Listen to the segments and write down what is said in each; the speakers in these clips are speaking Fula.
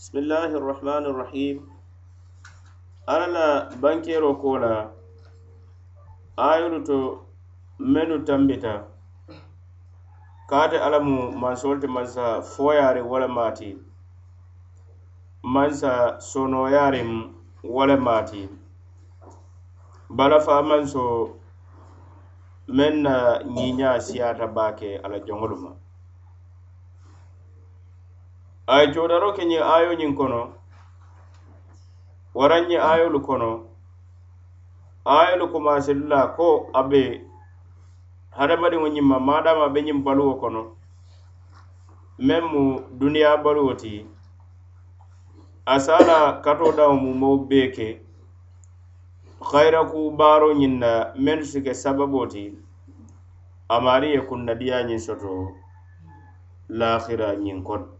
bisimillahi irrahmani irrahim alla la bankero ko la ayolu to mennu tambita. Kaate alla mu mansolu ti mansa foyaari wo le maati. Mansa sonoyaarim wo le maati. Bala manso meŋ na ñiiñaa siyaata baake alla joŋolu ma ay ye ke ñiŋ ayo ñiŋ kono waraŋ ñiŋ ayolu kono ayolu komaaselu la ko a be hadamadiŋo ñiŋ ma maadama be ñiŋ baluwo kono. Meŋ mu duniya baluwo ti a se a la kato daŋo mumoo bee ke hayira ku baaro ñiŋ na mennu si ke sababoo ti amaari ye kunnadiya ñiŋ soto lahira ñiŋ kono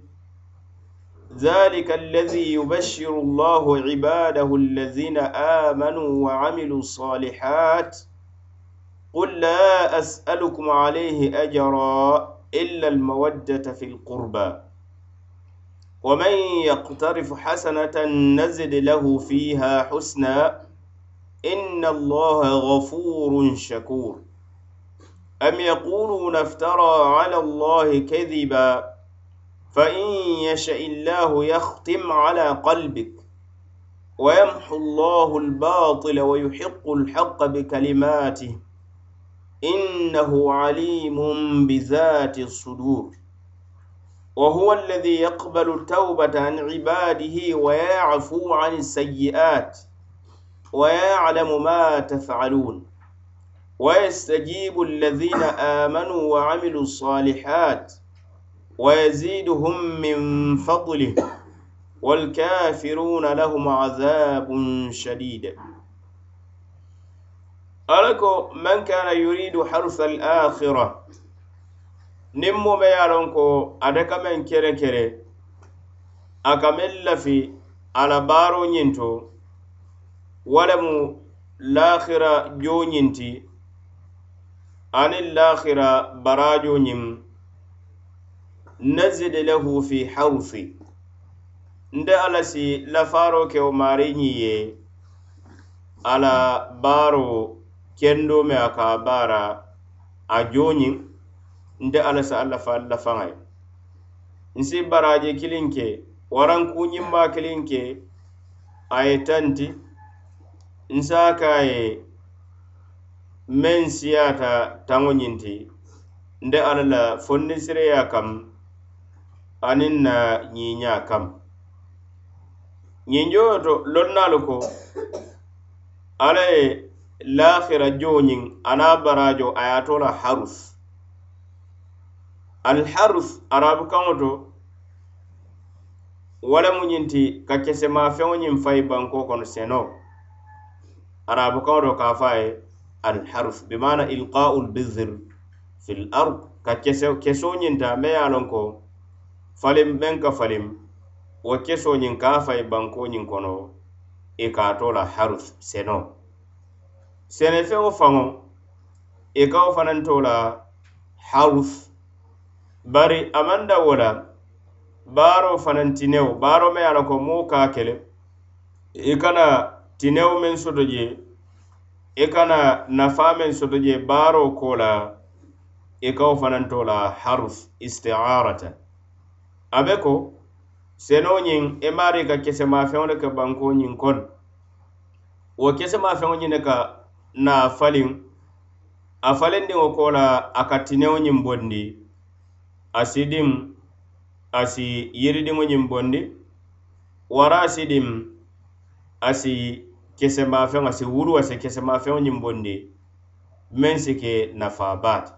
ذلك الذي يبشر الله عباده الذين آمنوا وعملوا الصالحات. قل لا أسألكم عليه أجرا إلا المودة في القربى. ومن يقترف حسنة نزد له فيها حسنا. إن الله غفور شكور. أم يقولون افترى على الله كذبا؟ فإن يشأ الله يختم على قلبك ويمحو الله الباطل ويحق الحق بكلماته إنه عليم بذات الصدور. وهو الذي يقبل التوبة عن عباده ويعفو عن السيئات ويعلم ما تفعلون. ويستجيب الذين آمنوا وعملوا الصالحات ويزيدهم من فضله والكافرون لهم عذاب شديد ألكو من كان يريد حرث الآخرة نمو ميالونكو أدك من كره كره أكمل في على بارو نينتو ولم الآخرة جو نينتي عن الآخرة براجو نيم nazid lahu fi hawthi. Nte alla si lafaaroo ke wo maari ñiŋ ye ala baaro kendo me a ka baara a jooñiŋ nte alla si a lafa lafaŋa ye baraje kiliŋ ke warankuñimmaa kiliŋ ke a ye tanti nsa ka a ye meŋ siyaata taŋo ñiŋ ti kam aniŋ na ñiiñaa kam. Ňiŋ to lonnaalu ko alla ye lahira jooñiŋ anaŋ barajo a ye a to la harus alharus arabu kaŋo to wo lemu ñiŋ ti ka kesemafeŋo ñiŋ fayi banko kono seno. Arabu kaŋo to ka a fo a ye alharus bimana ilqa'ul bizir l ard. Ka keso ñinta me ye a loŋ ko falim men ka falim. Wo keso ñiŋ ka fay banko ñiŋ kono. I ka to la harus seno. Senefeŋo faŋo i ka wo fanaŋ to la harus. Bari amanda wo la baaro fanaŋ tinewo baaro me ye a la ko moo ka kele. I kana tinewo meŋ soto je. I kana nafaa meŋ soto je baaro ko la i ka fanaŋ to la harus istiarata abe ko seno ñiŋ i e maari ka kesemafeŋo le ka banko ñiŋ kono wo kesemafeŋo ñiŋ ne ka na faliŋ a falindiŋo ko la a ka tinewo ñiŋ bondi a sidiŋ a si yiridiŋo ñiŋ bondi wara a sidiŋ a si kesemafeŋo a si wuru a si kesemafeŋo ñiŋ bondi meŋ si ke nafaa baata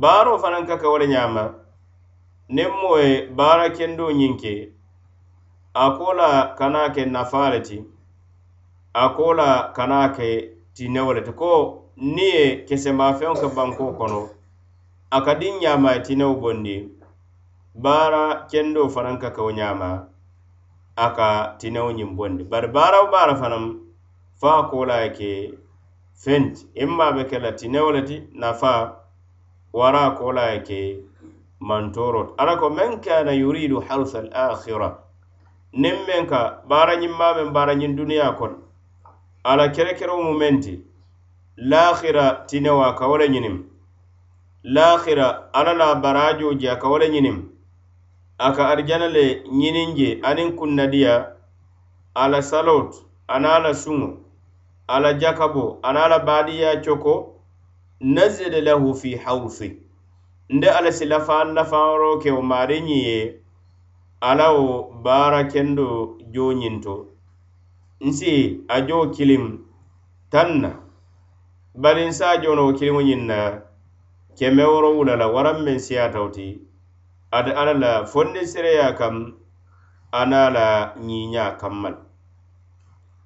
baaroo fanaŋ ka ke wo le ñaama niŋ moo ye baara kendo ñiŋ ke a ko la kana ke nafaa le ti a ko la kana ke tinewo le ti. Ko niŋ ye kesemafeŋo ke bankoo kono a ka diŋ ñaama ye tinewo bondi baara kendo fanaŋ ka ke wo ñaama a ka tinewo ñiŋ bondi. Bari baara wo baara fanaŋ fo a ko la ye ke feŋ ti imma be e ke la tinewo le ti nafaa wara a ko la ye ke mantoro ala ko man kana yuridu harsa al akhira niŋ meŋ ka men bara baarañiŋ duniya kon. Ala kerekeroo mu menti. Lakhira tinewa ka wala le lakhira ala la barajo je ka wala le aka arjana le ñiniŋ je aniŋ kunnadiya ala salot aniŋ ala suŋo ala jakabo aniŋ ala baadiyaa coko nazile lahu fi hawsi. nde ala si lafaan lafaŋoro ke wo maariŋ ye ala wo baara kendo joñinto. Nsi a jo kilim taŋ na bari nsa jono wo kiliŋo ñiŋ na keme woro wula la waraŋ meŋ siyatawo ti ate ala la fondi sireya kam ana la ñiña kammal.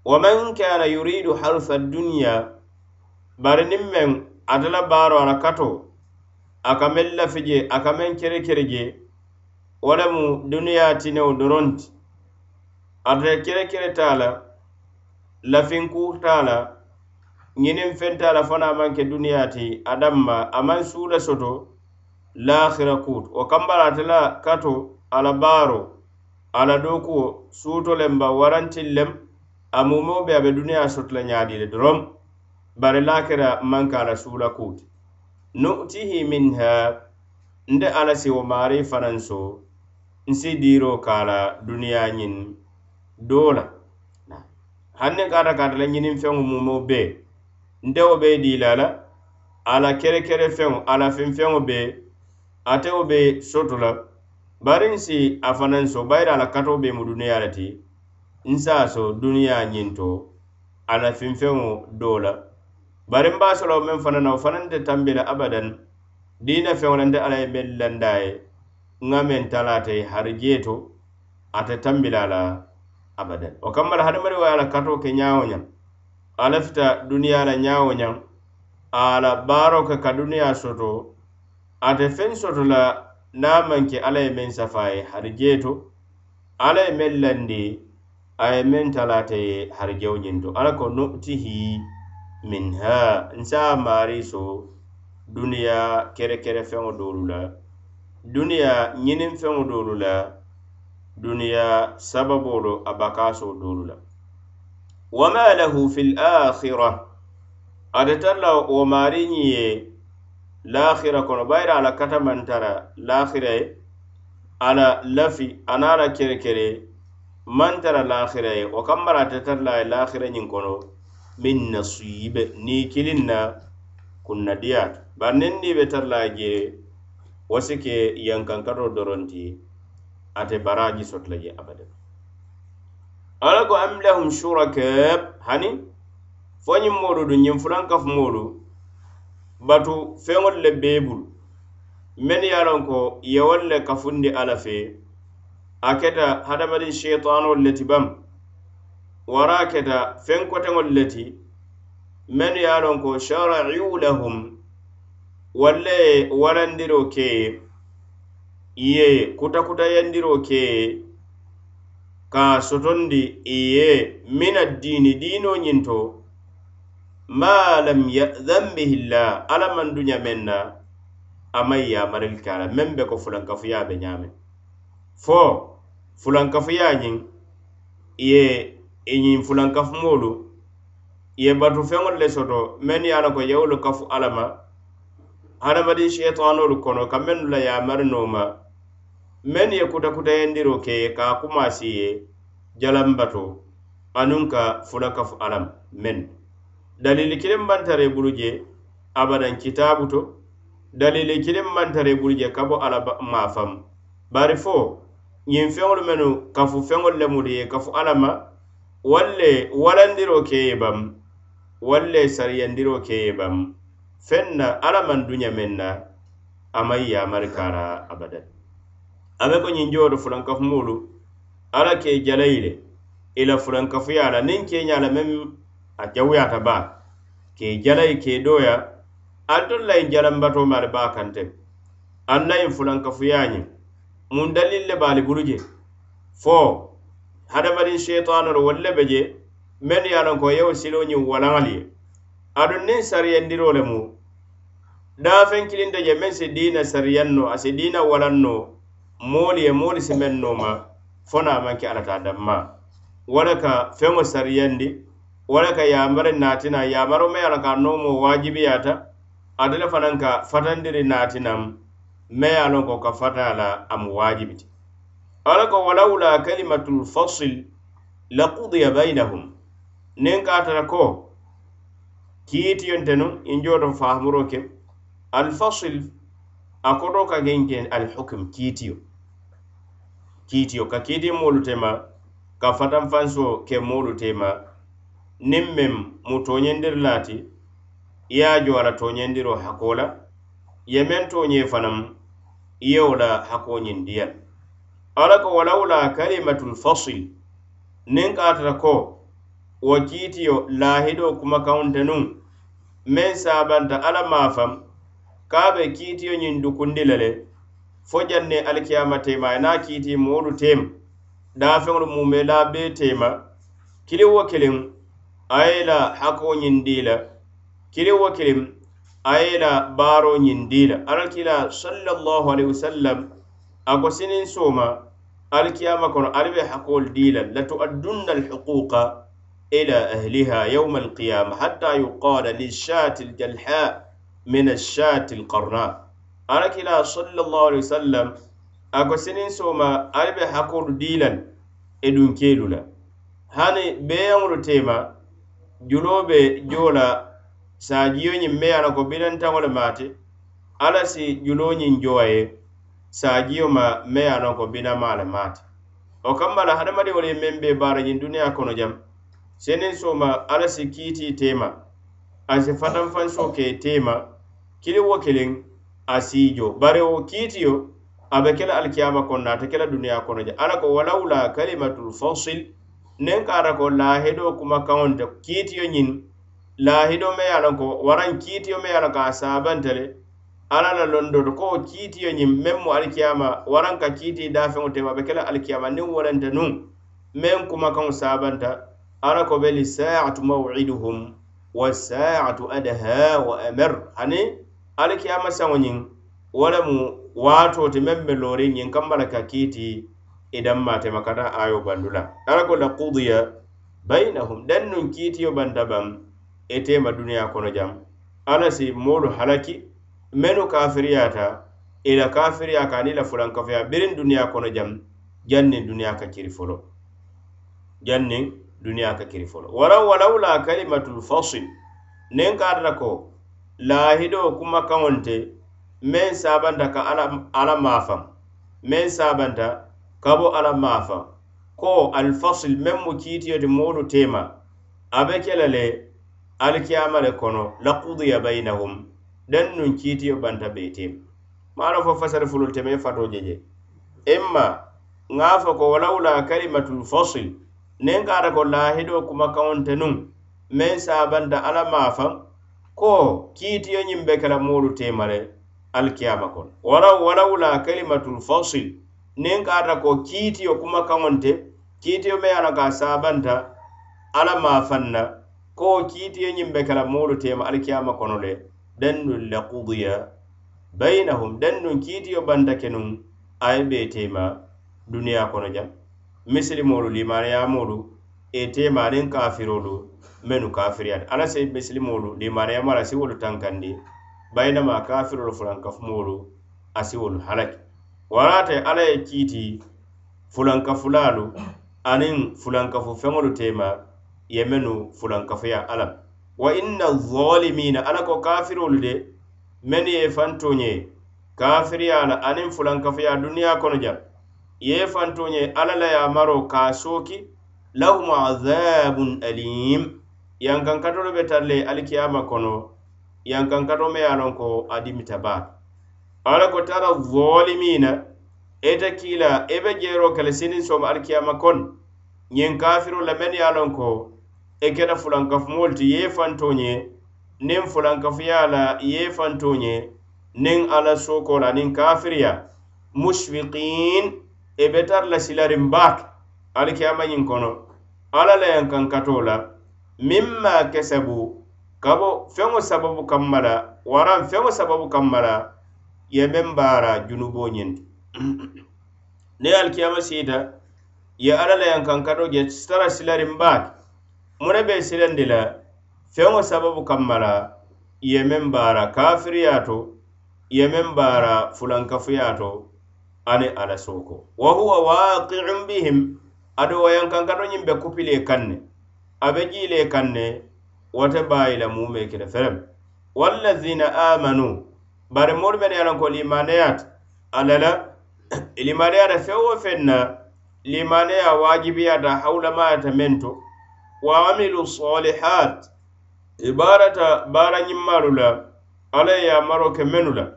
Wa man kana yuridu harsa duniya bari niŋ meŋ ate la baaro ala kato a ka meŋ lafi je a ka meŋ kere kere je wo lemu duniyaa tinewo doronti ate kere kere taa la lafinkuu taa la ñiniŋ feŋ taa la fanaŋ maŋ ke duniyaa ti a danma a maŋ suula soto lahira kuutu wo kambala ate la kato a la baaro a la dookuwo suuto lemba warantiŋ lem a mumoo be a be duniyaa soto la ñaadi le doroŋ bari lahira maŋ ka a la suula kuuti nu'tihi minha nde ala si wo maarii fanaŋ so nsi diiro ka la duniya ñiŋ doo la hanni kata kata la ñiniŋ feŋo mumo bee nte wo be diila la ala kere kere feŋo ala la finfeŋo be ate wo be soto la bari nsi a fanaŋ so bayiri ala kato be mu duniya le ti nsa so duniya ñiŋ to ala la finfeŋo doo la bari n be a solo meŋ fanaŋ na wo fanaŋ te tambi la abadan diina feŋo lante alla ye meŋ landa ye nŋa meŋ tala ate hari jee to ate tambi la la abadan. Wo kamma la hadamadiŋo ye a la katoo ke ñaa wo ñaŋ a lafita duniyaa la ñaa wo ñaŋ a la baaroo ka ka duniyaa soto ate feŋ soto la niŋ a maŋ ke alla ye meŋ safa ye hari jee to alla ye meŋ landi a ye meŋ tala ate ye hari jewo ñiŋ to alla ko nutihi. minha nsa mari so duniya kere kere feŋo doolu la. Duniya ɲiniŋ feŋo doolu la duniya sababoo do a bakaasoo doolu la. Wama lahu fi lakhira ate tara la wo mari ñiŋ ye lahira kono bayira ala katamantara lakhira ye a lafi aniŋ a la kere kere maŋ tara ye wo kammara ate tara la ye lahira ñiŋ kono min nasibe ni kilin na kunna diyatu bar nin ni be tara la je wasi ke yankan yankankaro doronti ate baraji soto la je abada ala ko am lahum shuraka hani? Fonyi modu moolu du ñiŋ kaf modu batu feŋolu le bebul men mennu ye a ko ye le kafundi ala fe a keta hadamadiŋ sheitanolu le ti bamu wara keta feŋ koteŋol le ti mennu ye a loŋ ko sharaiu lahum walla ye warandiro ke ye kutakutayandiroo ke ka sotondi iye min addiini diinoo ñinto ma lam ya'dhan bihi llah alla man duña men na a maŋ yamaril ke a la meŋ be ko fulankafuya be ñaamiŋ fo fulankafuya ñiŋ ye i ñiŋ fulaŋ kafumoolu ye batu feŋolu le soto mennu ye a la ko yewolu kafu alla ma hadamadiŋ sheitanoolu kono ka mennu la yamari noo ma mennu ye kutakutayendiro ke ka a kumaasi ye jalan bato anuŋ ka fula kafu alla ma mennu dalili kiliŋ bantara bulu je abadan kitaabu to dalili kiliŋ mantara bulu je ka bo alla maafamu bari fo ñiŋ feŋolu mennu kafu feŋolu le mulu ye kafu alla ma walle walandiro ke ye bam walle sariyandiro ke ye bam feŋ na alla maŋ duña meŋ na a maŋ yamari kara abadan. A be ko ñiŋ jowo fulankafumolu alla ke jalayi le i la fulankafuya la niŋ keña la meŋ a jawuyata baa ke jalayi ke doya altol la in jalambato ma ali baa kante. Anna in fulankafuya ñiŋ mun dalil le baali bulu je fo hadamadin sheitanoro wolle be je mennu ye a ko yewo siloo ñiŋ walaŋali ye aduŋ niŋ sariyandiro le mu daafeŋ kilinta je meŋ si diina sariyan no a si diina walaŋ no moolu ye moolu si meŋ nooma fo na maŋ ke alata danma wo le ka feŋo sariyandi wo le ka yamari naatina yamaro me ye a la ka a noomo waajibiyata ate le fanaŋ ka fatandiri naatinaŋ me ye a loŋ ko ka fata la a mu waajibi ala ko walawla kalimatul fasil laqudiya bainahum niŋ ka tara ko? Kiitiyonte nu injoo fahamuro ke alfasil a koto ka keŋ ke alhukum kiitiyo. Kiitiyo ka kiiti moolu tema ka fatanfanso ke moolu tema niŋ meŋ mu tooñendiri laati i ye a jo a la tooñendiro hakoo la ye meŋ tooñee fanaŋ i la hakoo ñindiya ala ko walawla kalimatul fasil nin katata ko wo kiitiyo laahidoo kumakaŋonte nun. Meŋ sabanta alla maa faŋ ka be kiitiyo ñiŋ dukundi le le fo janne alikiyama tema ye naa kiiti moolu tem daafeŋolu mume la bee tema. Kiliŋ wo kiliŋ a ye la hakoo ñiŋ dii la kiliŋ wo kiliŋ a ye la baaro ñiŋ dii la alalkila sallallahu alaihi wasallam a ko siniŋ sooma alkiyama kono ali be hakoolu dii la latuaddunna alhuquqa ila ahliha yawma alqiyama hatta yuqala lishati aljalha min ashati alqarna alakila sallallahu alaihi wasallam ako sinin soma ali be hakoolu dii la e dunkeelu la hani beyaŋolu tema juloo be joo la saajiyo ñiŋ meya la ko bidantaŋo le maate alla si juloo ñiŋ jowa ye saajio ma me ye a loŋ ko binama le maata wo kamma la hadamadiŋolu ye meŋ be baara ñiŋ duniyaa kono jam. Seniŋ soma alla si kiiti teema a si fatanfanso ke teema kili wo kiliŋ a siijo. Bari wo kiitiyo a be ke la alikiyama kono na ate ke la duniyaa kono je alla ko walawla kalimatul fasil niŋ ka ata ko laahido kumakaŋo nte kiitiyo ñiŋ laahido me ye a loŋ ko waraŋ kiitiyo me ye a loŋ ko a saabante le alla la londoto ko kiitiyo ñiŋ meŋ mu alikiyama waraŋ ka kiiti daafeŋo tema be ke la alikiyama niŋ wolenta nuŋ meŋ kumakaŋo saabanta alla ko be li saatu mawiduhum wasaatu adaha wa amer hani alikiyama saŋo ñiŋ wo lemu waato ti meŋ be looriŋ ñiŋ kamba la ka kiiti i danma tema kata ayo bandu la alla ko la kudiya bainahum daŋ nuŋ kiitiyo banta baŋ itema e duniya kono jam. Alla si moolu halaki menu kafiriyata ila kafiriya ka aniŋ i la fulankafeya biriŋ duniyaa kono jam jannin duniya ka kiri folo. Jannin duniya ka kiri folo. Waraŋ walawla kalimatul fasil niŋ ka ko lahido kuma te men sabanta ka ala, ala mafam men sabanta kabo ala maafaŋ ko alfasil men mu kiitiyo ti moolu tema abe be ke le alikiyama le kono lakudiya bainahum dan nuŋ kiitiyo banta beetim maano fo fasari fulul teme fato jeje imma ŋa fo ko walawla kalimatul fasil nin kata ko lahido kuma kawonte nun meŋ sabanta ala maafaŋ ko kiitiyo ñiŋ be kela moolu temale alikiyama kono walaw walawla kalimatul fasil niŋ ka ata ko kiitiyo kumakaŋonte kiitiyo me ye a ka sabanta ala maafaŋ na ko kiitiyo ñiŋ be kela moolu tema alikiyama kono le. dannun le kudiya bainahum dannun kiitiyo banta kenun aye be tema duniya kono jam. Misilimolu limaniyamolu e tema temanin kafirolu menu kafiriyat ala se misilimolu limaniyama ala siwolu tankandi bainama kafirolu fulankafumolu a siwolu halaki. Warate ala ye kiiti fulankafulalu aniŋ fulankafu feŋolu tema ye menu fulankafuya alam. wa inna zalimina alla ko kafirolu de mennu ye fantoñe kafiriya la aniŋ fulankafuya duniya kono jam. Ye fantoñe alla la yamaro ka soki lahum azabun alim. Yankankatolu be tara le alikiyama kono yankankato me ye a loŋ ko a dimita baake alla ko tara zalimina ite kiila i be jeero kele sinin somo alikiyama kon. Ñiŋ kafiro la mennu ye a loŋ ko E i keta fulankafumoolu ti ye fanto ñe niŋ fulankafuya la ye fanto ñe niŋ alla sooko la niŋ kafiriya musfiqin i e be tara la silarin baake alikiyama ñiŋ kono alla la yankankato la mimma kesabu kabo feŋo sababu kamma la waraŋ feŋo sababu kamma la ye meŋ baara junubo ñiŋ ti. Niŋ alikiyama siita ye alla la yankankato je tara silarin baake mune be silandi la feŋo sababu kamma la ye meŋ baara kafiriya to ye meŋ baara fulankafuya to ani ala soko wa huwa waqi'un bihim ado wayankankato ñiŋ be kupile kaŋ ne a be jiile kaŋ ne wote baayi la mume kile ferem. Wallazina amanu bari moolu mene ye lanko limaneyata alla la limaneyata feŋ wo feŋ na limaneya waajibiyata hawulamayata meŋ to wa amilu solihat ibarata baarata baara ñimmaalu la alla ye yaamaro ke mennu la.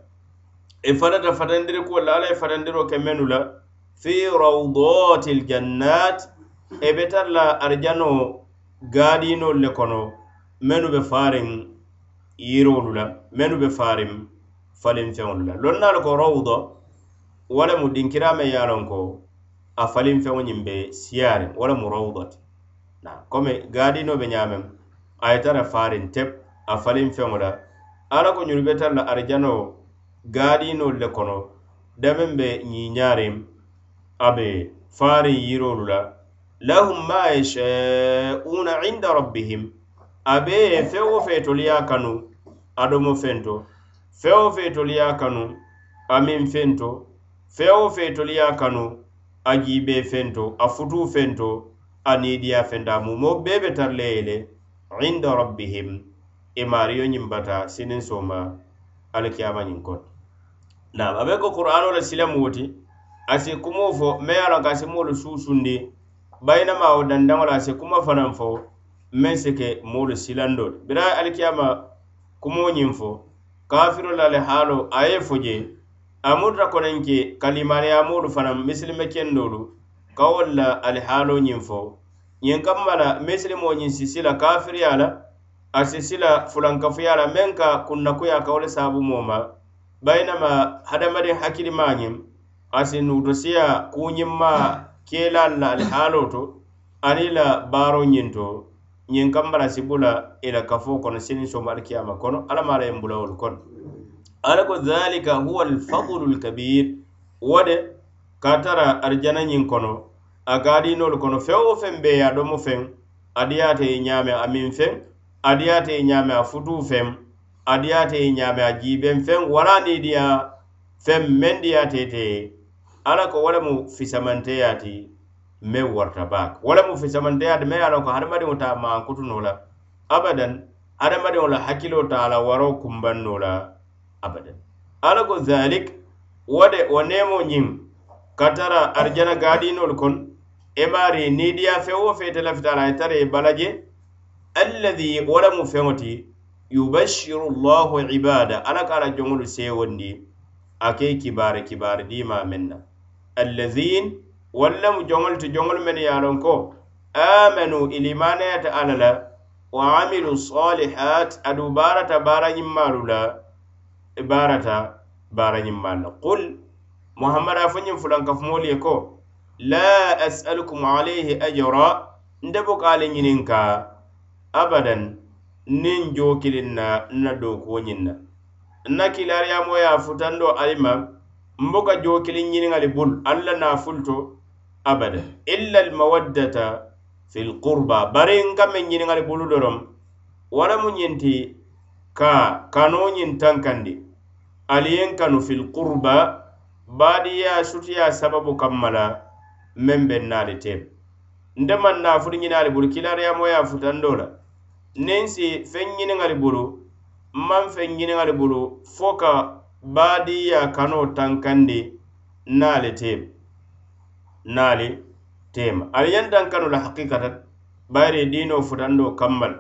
I fatata fatandirikuwo la alla ye fatandiro ke mennu la fi rawdati ljannat e be tara la arjano gaadinolu le kono menu be faariŋ yirolu la menu be faariŋ falinfeŋolu la. Loŋ naalu ko rawda wala mu dinkirame ye a ko a falinfeŋo ñiŋ be siyaariŋ wala mu rawdati. na komi gaadinoɓe ñaameŋ a ye tara faariŋ tep a faliŋ feŋo la alla ko ñunu be tara la arijano gaadinolu le kono dameŋ be ñiiñaariŋ a be faariŋ yirolu la lahum ma yasha'una inda rabbihim a be ye feŋ wo fee tolu ye a kanu adomo feŋ to feŋ wo fee tolu ye a kanu amiŋ feŋ to feŋ wo fee tolu ye a kanu a jiibee feŋ to a futuu feŋ to aniidiya fenda mumo bee be tara le ye le inda rabbihim. E I maariyo ñiŋ bata siniŋ sooma alikiyama ñiŋ koto naam a be ko qur'ano la silemu wo ti a si kumoo fo me ye a loŋ ka a si moolu suusundi bayinama wo dandaŋo la a si kuma fanaŋ fo meŋ si ke moolu silando. Le bira alikiyama kumo ñiŋ fo kafiro la le haalo a ye fo je a muta koneŋ ke kalimaaniya moolu fanaŋ misilime kendolu ka wol la alihaalo ñiŋ fo ñiŋ kamma la misilimo ñiŋ si sila kafiriya la a si sila fulankafuya la meŋ ka kunnakuya ka wo le saabumo ma bayinama hadamadiŋ hakkilima ñiŋ a si nuuto siya kuñimma keelaalu la alihaalo to aniŋ la baaro ñiŋ to ñiŋ kamma la si bula i la kafo kono siniŋ somo alikiyama kono alla maa la yen bulawolu kono. Ala ko dhalika huwa alfadlu lkabir wode ka tara arijana ñiŋ kono a ka kono feŋ wo feŋ be ye a domo feŋ adiyaate ye ñaame a miŋ feŋ adiyaate ye ñaame a futuu feŋ adiyaate ye ñaame a e jiibeŋ feŋ wala niidiya feŋ meŋ diyaate te ala ko wo lemu fisamanteya ti meŋ warata baake wo lemu fisamanteya ti meŋ ye a loŋ ko hadamadiŋo te a maankutunoo la abadan. Hadamadiŋo la hakkiloo te a la waroo kumbannoo la abadan. Ala ko zalik wo de wo neemo ñiŋ katara arjana gaadinolu kon e baari niidiya feŋ wo feete lafitala ye tara ye e balaje allazi walamu feŋo ti yubashiru llahu ibada ala ka ala joŋolu seewondi a ke kibaari kibaari diima meŋ na allazin wallamu joŋolu ti joŋolu men ye a loŋ ko amanu ilimanayata ala la wa amilu salihat adu baarata baara ñimmaalu la baarata baarañimmaalu la. Qul muhammad a fo ñiŋ fulankafumoolu ye ko la as'alukum alayhi ajra nte buka ale ñiniŋ ka abadan niŋ jookiliŋ na nna dookuwo ñiŋ na. Nna kilaariyamoo ye a futando alima ma mbuka jookiliŋ ñiniŋali bulu alla la naafulto abadan. Illa almawaddata fi lqurba bari nka meŋ ñiniŋali bulu dorom wala mu ñiŋ ti ka kanoo ñiŋ tankandi. Aliyen kanu fi lqurba baadiya sutiya sababu kammala meŋ be naali teema nte maŋ naafulu ñinaali bulu kilaariyamoyaa futando la niŋ si feŋ ñiniŋali bulu maŋ feŋ ñiniŋali bulu fo ka baadiya kanoo tankandi naali teema naali teema ali yaŋ daŋ kanu la hakikatan bayiri diinoo futando kammal.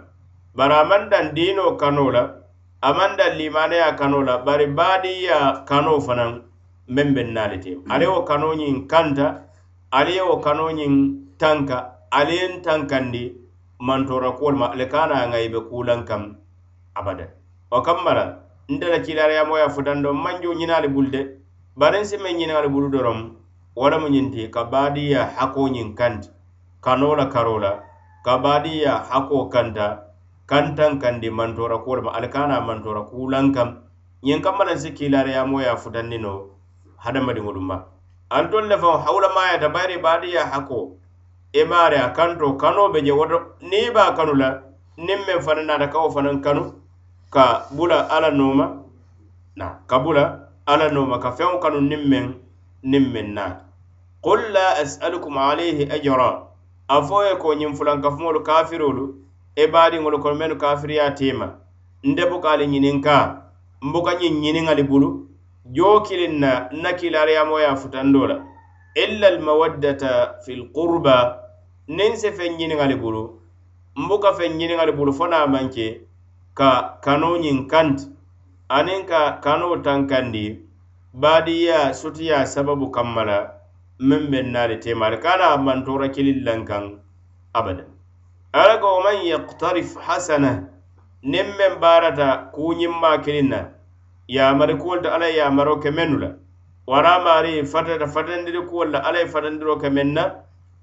Bari a maŋ daŋ diinoo kanoo la a maŋ daŋ limaneya kanoo la bari baadiya kanoo fanaŋ meŋ be naali teema mm. ali wo kanoo ñiŋ kanta ali ye wo kanoo ñiŋ tanka ali ye tankandi mantora kuwolu ma ali ka naa ŋa i be kuulaŋ kaŋ abada wo kamma la nte la kiilaariyamoya futandoo manjoo ñinaali bulu de bari nsi meŋ ñinaali bulu doroŋ wo lemu ñiŋ ti ka baadiya hakoo ñiŋ kanti kanoo la karoo la ka baadiya hakoo kanta kantaŋ kandi mantora kuwolu ma ali ka naa mantora kuulaŋ kaŋ ñiŋ kamma la nsi si kiilaariyamoya futandi no hadamadiŋolu ma antolu le faŋo hawulamayata bayiri baadiya hakkoo i maari a kanto kanoo be je woto niŋ i be a kanu la niŋ meŋ fanaŋ naata ka wo fanaŋ kanu. Ka bula alla nooma na ka bula alla nooma ka feŋo kanu niŋ meŋ niŋ meŋ naata qul la asalukum alayhi ajra. A fo ye ko ñiŋ fulankafumolu kafirolu i baadiŋolu kono mennu kafiriya tema. Nte buka ali ñininka mbuka ñiŋ ñiniŋali bulu. Joo na nna kilaariyamoya futando la illa almawaddata fi lqurba niŋ si feŋ ñiniŋali bulu mbuka feŋ ñiniŋali bulu fo naa maŋ ka kanoo ñiŋ kanti aniŋ ka kanoo tankandi baadiya sutiya sababu kamma la meŋ be naali teemaari ka na mantora kiliŋ laŋ kaŋ abada. Ala ko waman yaktarif hasana niŋ meŋ baarata kuuñimmaa kiliŋ na yamari kuwolu to alla ye yamaro ke mennu la wara maari fatata fatandiri kuwolu la alla ye fatandiro ke men na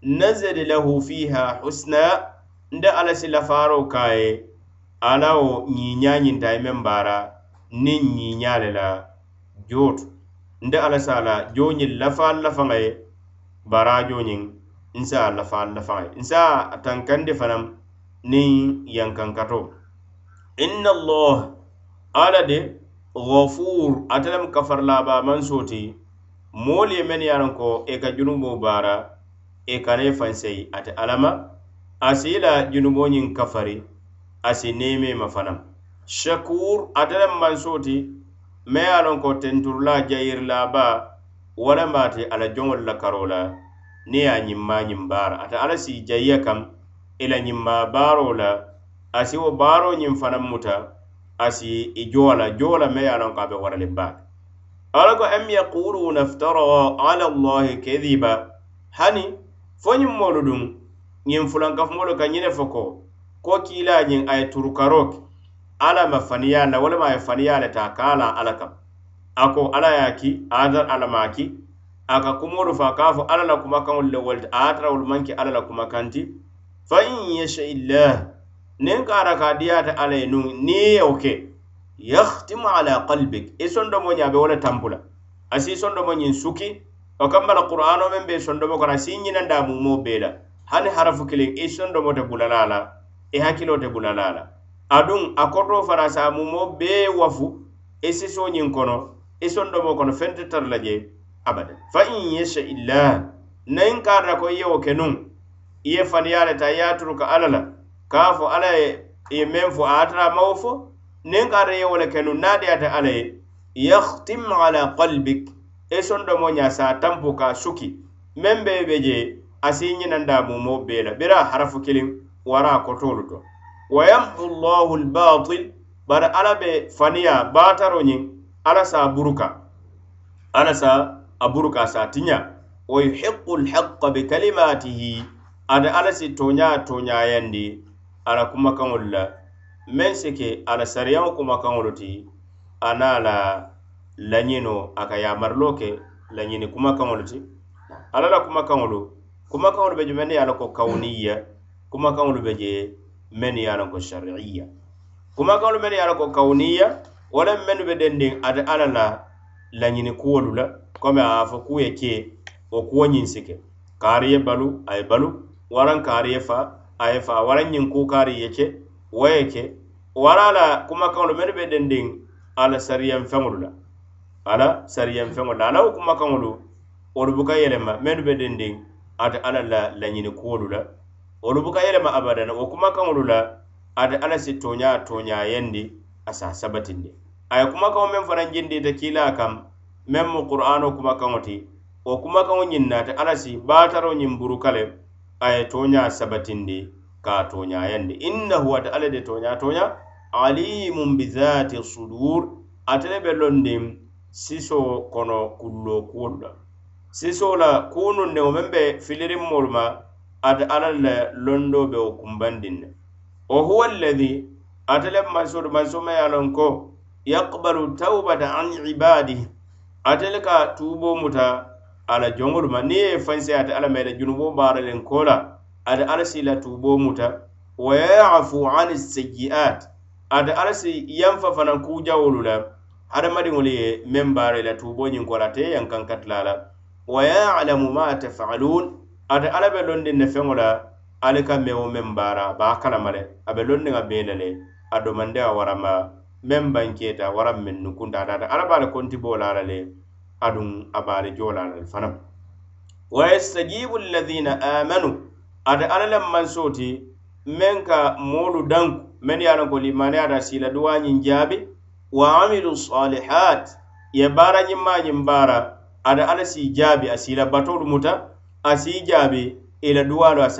nazali lahu fiha husna nde alla si lafaaro ka ye ala wo ñiiñañinta ye meŋ baara niŋ ñiiña le la jootu. Nde alla si a la jooñiŋ lafaal lafaŋa ye baraajo ñiŋ nsa a lafaal lafaŋa ye nsa a tankandi fanaŋ niŋ yankankato inna allah ala de gafur ate lemu kafarlabaman sooti moolu ye mennu ye a loŋ ko i ka junubo baara e i kana i fanseyi ate alama asi i la junuboo ñiŋ kafari asi neemee ma fanaŋ shakur ate lemu mansooti me ye a loŋ ko tenturula jayirilaba wo lemu ate ala joŋolu la karoo la niŋ ye a ñimmaa ñiŋ baara ate ala si jayiya kam i la ñimmaa baaroo la asi wo baaroo ñiŋ fanaŋ muta asi i joola joola me ye a loŋ ko a be waraliŋ baake alla ko am yaquluna iftara ala allahi kadiba? Hani fo ñiŋ moolu duŋ ñiŋ fulankafumolu ka ñine fo ko ko kiila ñiŋ a ye turukaro ke alla ma faniya la walama a ye faniya le ta ka la alla kam. A ko alla ye a ki adar alla ma ki a ka kumolu fa ka fo alla la kumakaŋolu le wolti a ye tara wolu maŋ ki alla la kumakanti fa in yasha illah niŋ ka arakaadiyaata alla ye nuŋ niŋ ye wo ke yahtimu ala qalbik e i sondomo ñaa be wo le tampu la asi i sondomo ñiŋ suki o kamma la qur'ano meŋ be sondomo kono asi i ñinanda mumo bee la hani harafu kiliŋ i e sondomo te bulala la i e hakkilo te bulala la aduŋ a koto fana sa mumo bee wafu i siso ñiŋ kono i sondomo kono fente tara la je abada. Fa in yasha illah nayin kaata ko i ye ke nuŋ i ye faniyaa le ta i ye a ka alla la ka fo ala ye ye meŋ fo a ye mawo fo niŋ ka ata wo le kenu naŋ deyata alla ye yahtim ala qalbik. E I sondomo ña sa tampo ka suki. Meŋ be be je a si ñinanda mumo bee la. Bira harafu kiliŋ wara kotolu to. Wa yamhu llahu lbatil bari ala be faniya baataro ñiŋ ala sa buruka. Ala sa a buruka sa tiña wa yuhiqu lhaqa bikalimatihi ada ala si toña toñayandi ala kumakaŋolu la. Meŋ si ke ala sariyaŋo kumakaŋolu ti ana a la lañino a ka yamarilo ke lañini kumakaŋolu ti. Ala la kumakaŋolu kumakaŋolu be je mennu ye a loŋ ko kawuniya kumakaŋolu be je mennu ye a loŋ ko shari'iya kumakaŋolu mennu ye a loŋ ko kawuniya wo leŋ mennu be dendiŋ ate alla la lañini kuwolu la. Komi a fo kuu ye ke wo kuwo ñiŋ si ke. Kaari ye balu a ye balu waraŋ kaari ye faa aye fa wara ñiŋ kuukaari ye ke wo ye ke wara la kumakaŋolu mennu be dendiŋ a la sariyaŋ feŋolu la. Ala sariyan feŋolu la. A wo kumakaŋolu wolu buka yelema mennu be dendiŋ ate alla la lañini kuwolu la. Wolu buka yelema abadana wo kumakaŋolu la ate alla si toña tooñaayandi a se sabatindi a ye kumakaŋo meŋ fanaŋ jindita kiila kam meŋ mu qur'ano kumakaŋo ti wo kumakaŋo ñiŋ naate alla si baataro ñiŋ buruka le a ye tooña sabatindi ka toñayandi innahu ate alla de toña toña alimun bizati sudur. Ate le be londin siso kono kullo kuwolu la siso la kunun ne wo meŋ be filirin molu ma ate alla le londo be wo kumbandin ne wa huwa alladi ate le mansodu mansoma ye lon ko yakbalu taubata an ibadihi. Ate le ka tubo muta ala joŋolu ma niŋ ye fansi ate alla mayita ite junuboo baara len ko la ate alla si la tuuboo muta. Wa yafu ani sayi'at ate alla si yanfa fanaŋ kuujawolu la hadamadiŋolu ye meŋ baara la tuuboo ñiŋ ko la ate yankaŋ katila la. Wa yalamu ma tafalun ate alla be londin ne feŋo la ali ka mewo meŋ baara a be a kalama le. A be londin a bee la le a domandi a warama meŋ banketa waraŋ meŋ nukunta. Ata ate alla be a la kontiboo la la le. adun a jola joolaalu wa yastajibu alladhina amanu ate alla le mansoo ti meŋ ka moolu danku mennu ye a loŋ ko limaniyaata siila duwaañiŋ wa amilu salihat ya bara ñimmañiŋ baara ate ala si jabi a sila batoolu muta a si ila duwaalu a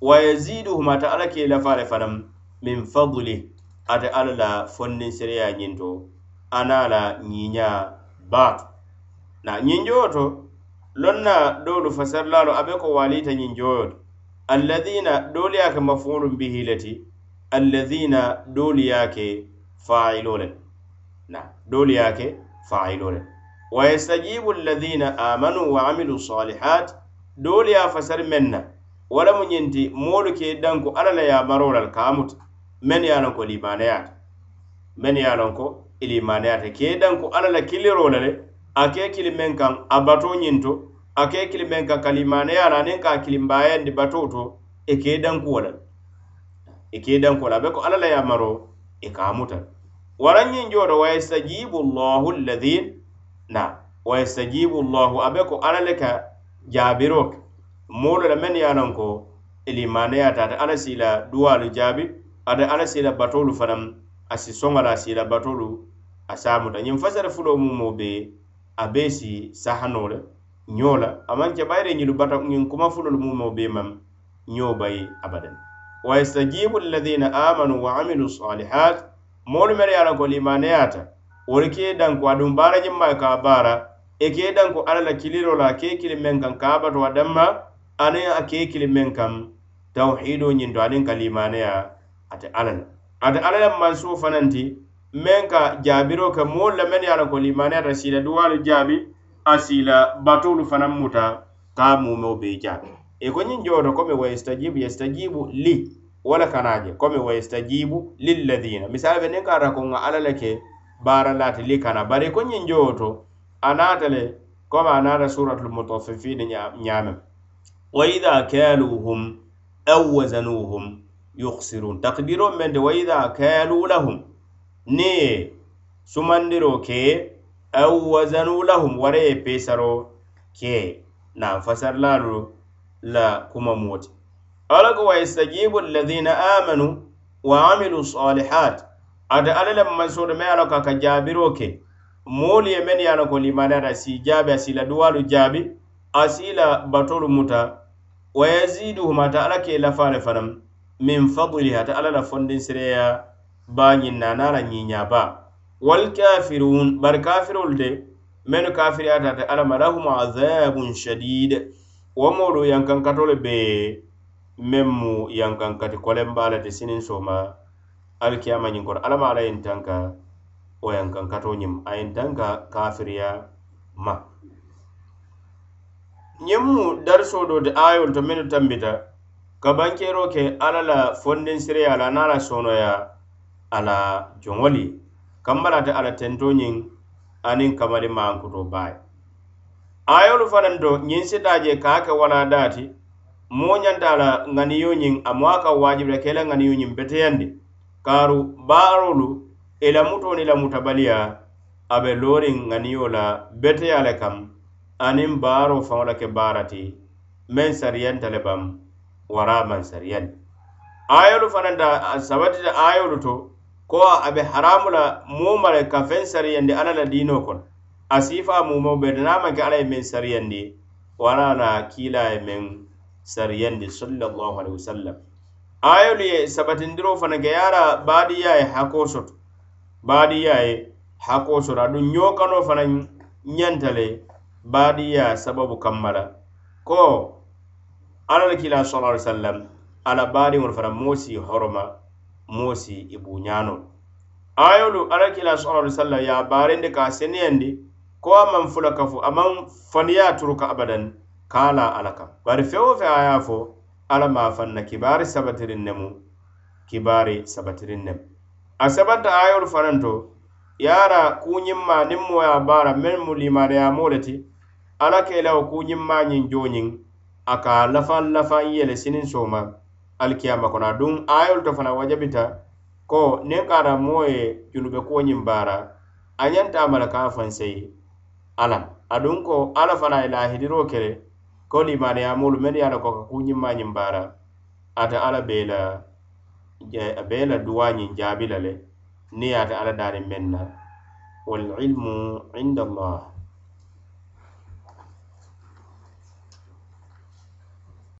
wa yaziduhum ate ala ke lafa le fanaŋ min fadli ate alla la fonninseriya ñiŋ to a la ñiiñaa na ñinjoo to lonna doolu fasarlaalu abe ko waaliita ñinjoyo to alladina doolu ye a mafulum bihi leti alladina doolu ye failo le na doolu ye failo le wa yastajibu alladina amanu wa amilu salihat doolu ya a fasari meŋ na wo lemu ñinti moolu ke danko alla la yamaroo lal kaamuta men ye a lon ko limaneyaata men ye a lon ko ilimaneyaata ke danko alla la kiliroo le le a ke kili meŋ kaŋ a batoo ñiŋ to a ke kili meŋ kaŋ ka limaneyaara aniŋ ka a kilimbaayandi batoo to i ka i dankuwo le i ka i dankuwo le a be ko alla la yamaroo i ka muta waraŋ ñiŋ joo wayastajibu llahu alladhin na wayastajibu llahu a be ko alla le ka jaabiroo ke moolu le mennu ye a loŋ ko limaneyaata ate alla si i la duwaalu jaabi ate alla si i la batoolu fanaŋ a si soŋa la a si i la batoolu a se a muta ñiŋ fasara fuloo mumoo bee a bee si sahano le ñoo la a maŋ ke bayire bata ñiŋ kuma fulolu mumo be maŋ ñoo abadan. Wa yastajibu alladhina amanu wa amilu salihat moolu mere ye ko limaneyata wolu ke danko aduŋ baara ñimma ka baara e ke danko alla la kiliro la ke kili meŋ kaŋ ka bato a aniŋ a ke kili meŋ kaŋ tawhido ñinto aniŋ ka ate alla la ate alla meŋ ka jaabiro ke moolu la mennu ye a loŋ ko limaniyata siila duwaalu jaabi a sila batolu fanaŋ muta ka mumeo bee jaabi. E ko ñiŋ jooto komi wayastajibu yastajibu li wo le kana je komi wayastajibu lilladina misali be niŋ ka ata ko ŋa alla le ke baara laati li kana. Bari ko ñiŋ joo to a naata le komi a naata suratul mutaffifin ñaamem. Wa ida kaluhum aw wazanuhum yuksirun takdiro mente wa ida kalu lahum ni ye sumandiro ke aw wazanu lahum wara ye pesaro ke na fasarlalu la kuma moti ala ko yastajibu alladhina amanu wa amilu salihat. Ate alla le mansoto me ye a loŋ ka ka jaabiro ke. Moolu ye mennu ko si a si la duwaalu a si la batolu muta. Wa yaziduhum ate alla ke lafa le min fadlihi ate alla la fondinsireya baa ñiŋ na ana la ñiiñaba walkafirun bari kafirolu de mennu kafiriyata alla lahum azabun shadid. Wo moolu yankankato be meŋ mu yankankati kolenbaa le te sinin soma alkiyama ñiŋ koto alama ala yin tanka wo yankankato ñiŋ a yin tanka kafiriya ma. Ñiŋ mu darisoo do ti ayolu to minnu tambita ka ke ala la fondinsireya la ana la sonoya ala joŋoli kambalata ala tento ñiŋ aniŋ kamali maankuto baye ayolu fanaŋ to ñiŋ sita je ka ke wala daati moo ñanta a la ŋaniyo ñiŋ a amo a ka waajibila ke la ŋaniyo ñiŋ beteyandi. Kaaru baarolu e i la muto ni e la mutabaliya a be looriŋ ŋaniyo la beteya le kam aniŋ baaro faŋo la ke baara ti meŋ sariyanta le bam wara maŋ sariyandi. Ayolu fanaŋ ta sabatita ayolu to ko a be haramu la moo ma le ka feŋ sariyandi alla la diino kono a siifa mumo be dana a maŋ ke alla ye meŋ sariyandi wala na kiila ye meŋ sariyandi sallallahu alaihi wasallam ayolu ye sabatindiro fana ke ye baadiya ye hako soto. Baadiya ye hako soto. Aduŋ ñoo fana ñanta le baadiya sababu kamma la ko alla la kiila sallallahu alaihi wasallam ala baadiŋolu fana moo si horoma. moo si i e buuñaanol ayolu alakila sallallahu alaihi wasallam ya barende ka seneyandi ko a man fula kafu a man faniya turu ka abadan kala alaka bari fewo fe a ya fo ala ma fanna kibari sabatirin nemu kibari sabatirin nemu a sabata ayolu fananto yara kuñimma nin mo ya bara men mu limaneyamo le ti ala kelawo kuñimma ñin joñin a ka lafan lafan yele sinin soma alkiyama kono aduŋ ayolu to fana wajabita ko niŋ kata moo ye junube kuwo ñiŋ baara a ñanta a mala ka fansayi alla aduŋ ko alla fana ye lahidiroo kele ko limaniyamolu mennu ye a la ko ka kuu ñimma ñiŋ baara ate alla bee la a bee la duwa ñiŋ jaabi la le niŋ ye ate alla daariŋ meŋ na. Walilmu inda allah.